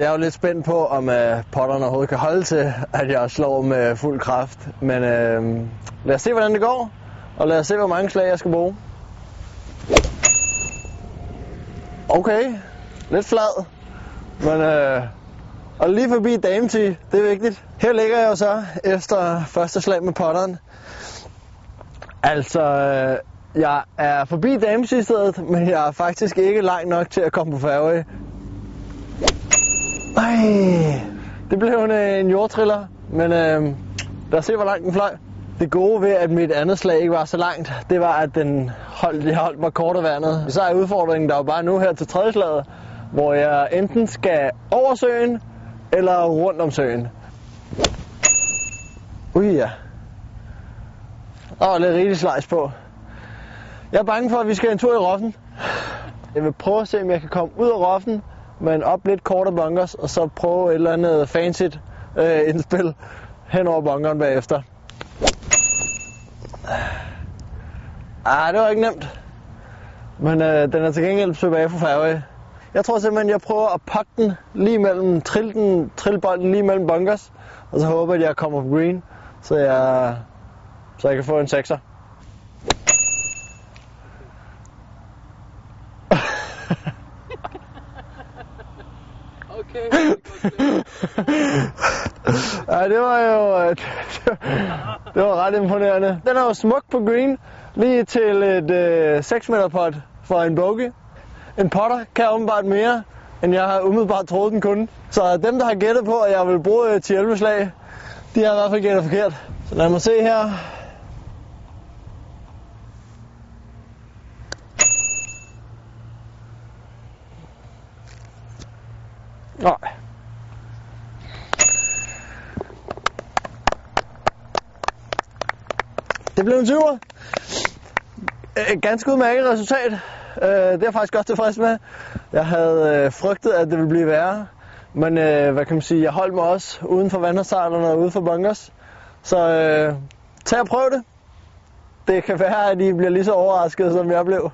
Jeg er jo lidt spændt på, om øh, potterne overhovedet kan holde til, at jeg slår med øh, fuld kraft. Men øh, lad os se, hvordan det går. Og lad os se, hvor mange slag jeg skal bruge. Okay, lidt flad. Men øh, og lige forbi dametee, det er vigtigt. Her ligger jeg jo så efter første slag med potteren. Altså, øh, jeg er forbi dametee stedet, men jeg er faktisk ikke langt nok til at komme på færge. Nej, det blev en, øh, en jordtriller, men øh, lad os se, hvor langt den fløj. Det gode ved, at mit andet slag ikke var så langt, det var, at den holdt, jeg holdt mig kort af vandet. Så er udfordringen der jo bare nu her til tredje slaget, hvor jeg enten skal over søen, eller rundt om søen. Ui ja. Der var lidt rigtig slejs på. Jeg er bange for, at vi skal en tur i Roffen. Jeg vil prøve at se, om jeg kan komme ud af Roffen, men op lidt kortere bunkers, og så prøve et eller andet fancy øh, indspil hen over bunkeren bagefter. Ah, det var ikke nemt. Men øh, den er til gengæld tilbage fra færge. Jeg tror simpelthen, jeg prøver at pakke den lige mellem, trille, den, trille bolden lige mellem bunkers, og så håber jeg, at jeg kommer på green, så jeg, så jeg kan få en sekser. Ja, det var jo øh, det var ret imponerende. Den er jo smuk på green, lige til et øh, 6 meter pot for en bogey. En potter kan åbenbart mere, end jeg har umiddelbart troet, den kunne. Så dem, der har gættet på, at jeg vil bruge 10-11 slag, de har i hvert fald gættet forkert. Så lad mig se her. Nej. Det blev en 20'er. Et øh, ganske udmærket resultat. Øh, Det er jeg faktisk godt tilfreds med. Jeg havde øh, frygtet, at det ville blive værre. Men øh, hvad kan man sige, jeg holdt mig også uden for vandresejlerne og uden for bunkers. Så øh, tag og prøv det. Det kan være, at I bliver lige så overrasket, som jeg blev.